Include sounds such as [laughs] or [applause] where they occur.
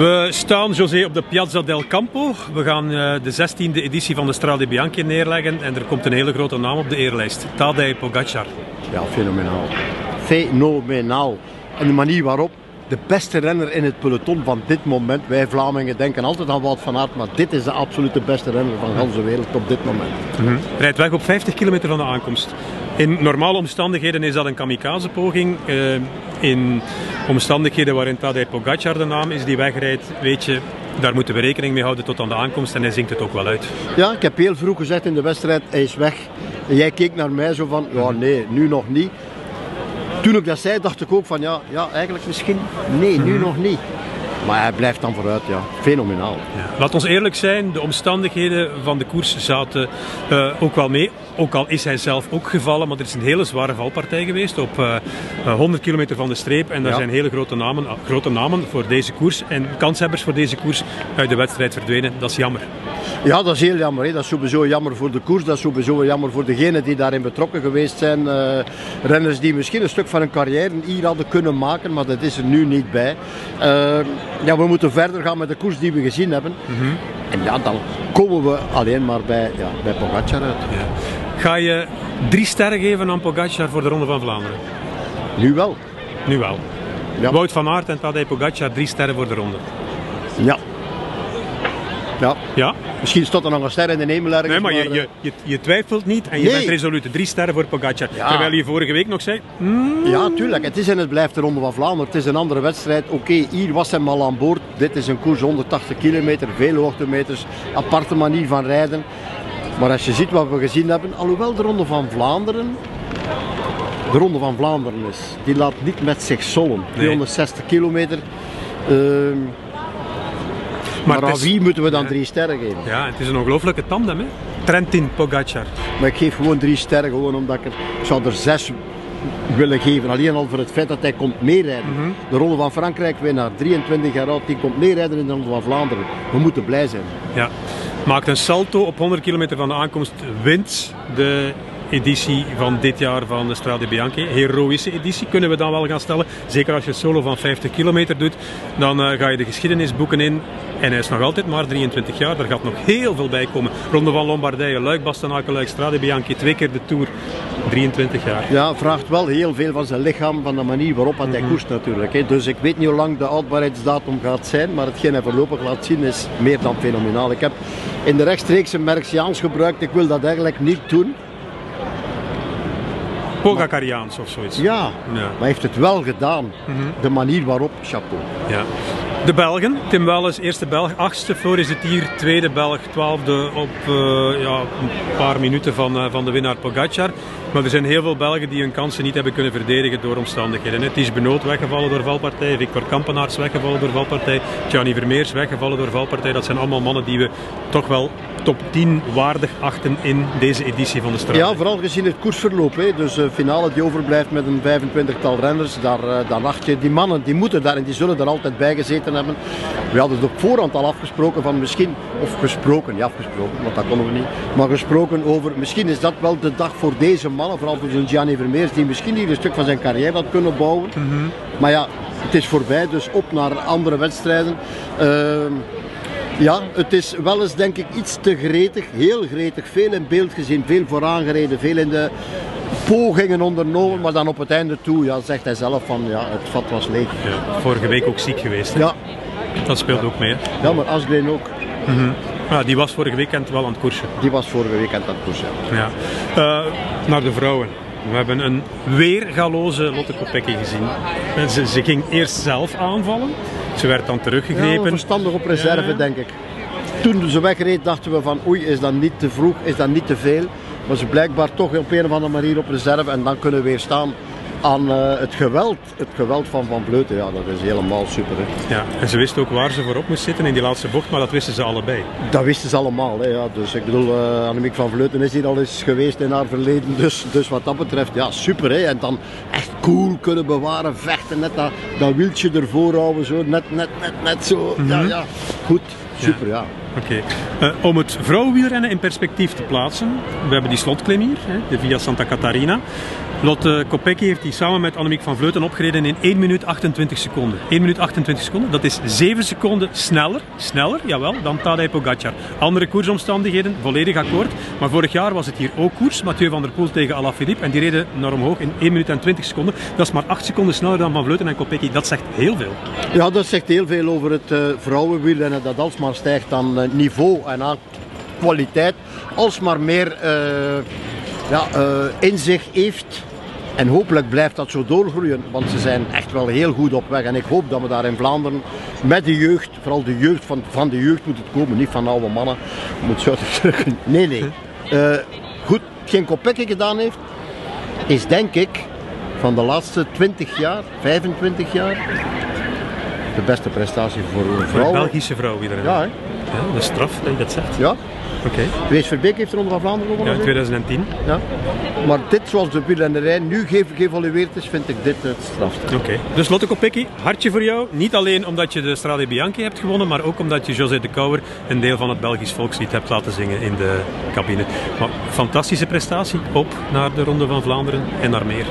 We staan, José, op de Piazza del Campo. We gaan uh, de 16e editie van de Strade Bianchi neerleggen en er komt een hele grote naam op de eerlijst. Tadej Pogacar. Ja, fenomenaal. Fenomenaal. En de manier waarop de beste renner in het peloton van dit moment. Wij Vlamingen denken altijd aan Wout van Aert, maar dit is de absolute beste renner van de hele wereld op dit moment. Mm -hmm. Rijdt weg op 50 kilometer van de aankomst. In normale omstandigheden is dat een kamikaze-poging. Uh, in omstandigheden waarin Tadej Pogacar de naam is die wegrijdt, weet je, daar moeten we rekening mee houden tot aan de aankomst en hij zingt het ook wel uit. Ja, ik heb heel vroeg gezegd in de wedstrijd, hij is weg. En jij keek naar mij zo van, ja nee, nu nog niet. Toen ik dat zei, dacht ik ook van, ja, ja eigenlijk misschien, nee, nu nog niet. Maar hij blijft dan vooruit, ja. Fenomenaal. Ja. Laat ons eerlijk zijn, de omstandigheden van de koers zaten uh, ook wel mee. Ook al is hij zelf ook gevallen, maar er is een hele zware valpartij geweest op uh, 100 kilometer van de streep. En daar ja. zijn hele grote namen, grote namen voor deze koers en kanshebbers voor deze koers uit de wedstrijd verdwenen. Dat is jammer. Ja, dat is heel jammer. Hè. Dat is sowieso jammer voor de koers. Dat is sowieso jammer voor degenen die daarin betrokken geweest zijn. Uh, renners die misschien een stuk van hun carrière hier hadden kunnen maken, maar dat is er nu niet bij. Uh, ja, we moeten verder gaan met de koers die we gezien hebben. Mm -hmm. En ja, dan komen we alleen maar bij, ja, bij Pogacar uit. Ja. Ga je drie sterren geven aan Pogacar voor de Ronde van Vlaanderen? Nu wel. Nu wel. Ja. Wout van Aert en Tadej Pogacar, drie sterren voor de ronde. Ja. Ja. Ja? Misschien stond er nog een ster in de hemel ergens. Nee, maar, je, je, je, je, twijfelt niet en je nee. bent resoluut. Drie sterren voor Pogacar. Ja. Terwijl je vorige week nog zei... Mm. Ja, tuurlijk. Het is en het blijft de Ronde van Vlaanderen. Het is een andere wedstrijd. Oké, okay, hier was hij al aan boord. Dit is een koers 180 kilometer, veel hoogtemeters. Aparte manier van rijden. Maar als je ziet wat we gezien hebben, alhoewel de Ronde van Vlaanderen de Ronde van Vlaanderen is, die laat niet met zich zollen. Nee. 360 kilometer. Uh, maar, maar aan wie moeten we dan ja. drie sterren geven? Ja, het is een ongelooflijke tandem, hè? Trentin Pogacar. Maar ik geef gewoon drie sterren, gewoon omdat ik er, ik zou er zes willen geven. Alleen al voor het feit dat hij komt meerijden. Mm -hmm. De Ronde van Frankrijk, winnaar 23 jaar oud, die komt meerijden in de Ronde van Vlaanderen. We moeten blij zijn. Ja. Maakt een salto op 100 kilometer van de aankomst, wint de editie van dit jaar van de Strade Bianchi. Heroïsche editie kunnen we dan wel gaan stellen. Zeker als je solo van 50 kilometer doet, dan uh, ga je de geschiedenisboeken in. En hij is nog altijd maar 23 jaar. Er gaat nog heel veel bij komen. Ronde van Lombardije, Luik, Bastenaken, Luik, Strade Bianchi. Twee keer de Tour. 23 jaar. Ja, vraagt wel heel veel van zijn lichaam, van de manier waarop hij mm -hmm. koerst natuurlijk. Hè. Dus ik weet niet hoe lang de houdbaarheidsdatum gaat zijn, maar hetgeen hij voorlopig laat zien is meer dan fenomenaal. Ik heb in de rechtstreekse Merciaans gebruikt, ik wil dat eigenlijk niet doen. Pogacariaans of zoiets. Ja, ja, maar hij heeft het wel gedaan. Mm -hmm. De manier waarop, chapeau. Ja. De Belgen, Tim Welles, eerste Belg, achtste, Floris de Tier, tweede Belg, twaalfde op uh, ja, een paar minuten van, uh, van de winnaar Pogacar. Maar er zijn heel veel Belgen die hun kansen niet hebben kunnen verdedigen door omstandigheden. Het is Benoot weggevallen door valpartij, Victor Kampenaars weggevallen door valpartij, Gianni Vermeers weggevallen door valpartij. Dat zijn allemaal mannen die we toch wel top 10 waardig achten in deze editie van de Strade. Ja, vooral gezien het koersverloop. Hè. Dus de finale die overblijft met een 25-tal renners, daar, daar acht je die mannen, die moeten daar en die zullen er altijd bij gezeten hebben. We hadden het op voorhand al afgesproken van misschien, of gesproken, ja afgesproken, want dat konden we niet, maar gesproken over misschien is dat wel de dag voor deze mannen, vooral voor zo'n Gianni Vermeers, die misschien hier een stuk van zijn carrière had kunnen bouwen. Mm -hmm. Maar ja, het is voorbij, dus op naar andere wedstrijden. Uh, ja, het is wel eens denk ik iets te gretig, heel gretig, veel in beeld gezien, veel vooraangereden, veel in de pogingen ondernomen, maar dan op het einde toe ja, zegt hij zelf van ja, het vat was leeg. Ja, vorige week ook ziek geweest. Hè? Ja. Dat speelt ook mee. Hè? Ja, maar Asgreen ook. Mm -hmm. ja, die was vorige weekend wel aan het koersen. Die was vorige weekend aan het koersen. Ja. Uh, naar de vrouwen. We hebben een weergaloze Lotte Kopecky gezien. Ze, ze, ging eerst zelf aanvallen. Ze werd dan teruggegrepen. Ja, verstandig op reserve, ja. denk ik. Toen ze wegreed dachten we van oei, is dat niet te vroeg, is dat niet te veel. Maar ze blijkbaar toch op een of andere manier op reserve en dan kunnen we weer staan aan uh, het geweld, het geweld van Van Vleuten. Ja, dat is helemaal super. Hè. Ja, en ze wisten ook waar ze voorop moest zitten in die laatste bocht, maar dat wisten ze allebei. Dat wisten ze allemaal. Hè, ja. Dus ik bedoel, uh, Annemiek van Vleuten is hier al eens geweest in haar verleden. Dus, dus wat dat betreft, ja, super. Hè. En dan echt cool kunnen bewaren, vechten, net dat, dat wieltje ervoor houden, zo, net, net, net, net zo. Mm -hmm. Ja, ja, goed, super, ja. ja. Oké. Eh, om het vrouwenwielrennen in perspectief te plaatsen, we hebben die slotklim hier, hè, de Via Santa Catarina. Lotte Kopecky heeft die samen met Annemiek van Vleuten opgereden in 1 minuut 28 seconden. 1 minuut 28 seconden, dat is 7 seconden sneller, sneller, jawel, dan Tadej Pogacar. Andere koersomstandigheden, volledig akkoord. Maar vorig jaar was het hier ook koers. Mathieu van der Poel tegen Alaphilippe en die reden naar omhoog in 1 minuut en 20 seconden. Dat is maar 8 seconden sneller dan Van Vleuten en Kopecky. Dat zegt heel veel. Ja, dat zegt heel veel over het uh, vrouwenwielrennen dat alsmaar stijgt aan uh, niveau en aan kwaliteit. Alsmaar meer uh, ja, inzicht heeft en hopelijk blijft dat zo doorgroeien, want ze zijn echt wel heel goed op weg. En ik hoop dat we daar in Vlaanderen met de jeugd, vooral de jeugd van, van de jeugd moet het komen, niet van oude mannen. Moet zo [laughs] terug. Nee, nee. Uh, goed, geen Kopecky gedaan heeft, is denk ik van de laatste 20 jaar, 25 jaar, de beste prestatie voor een vrouw. Voor Belgische vrouw iedereen. Ja, hè? Ja, de straf dat je dat zegt. Ja. Oké. Okay. Wees Verbeek heeft de Ronde van Vlaanderen gewonnen. Ja, in 2010. Ja. Maar dit, zoals de wielrennerij nu geëvalueerd is, vind ik dit het strafste. Oké. Okay. Dus Lotte Kopecky, hartje voor jou. Niet alleen omdat je de Strade Bianchi hebt gewonnen, maar ook omdat je José de Kouwer een deel van het Belgisch volkslied hebt laten zingen in de cabine. Maar fantastische prestatie. Op naar de Ronde van Vlaanderen en naar meer.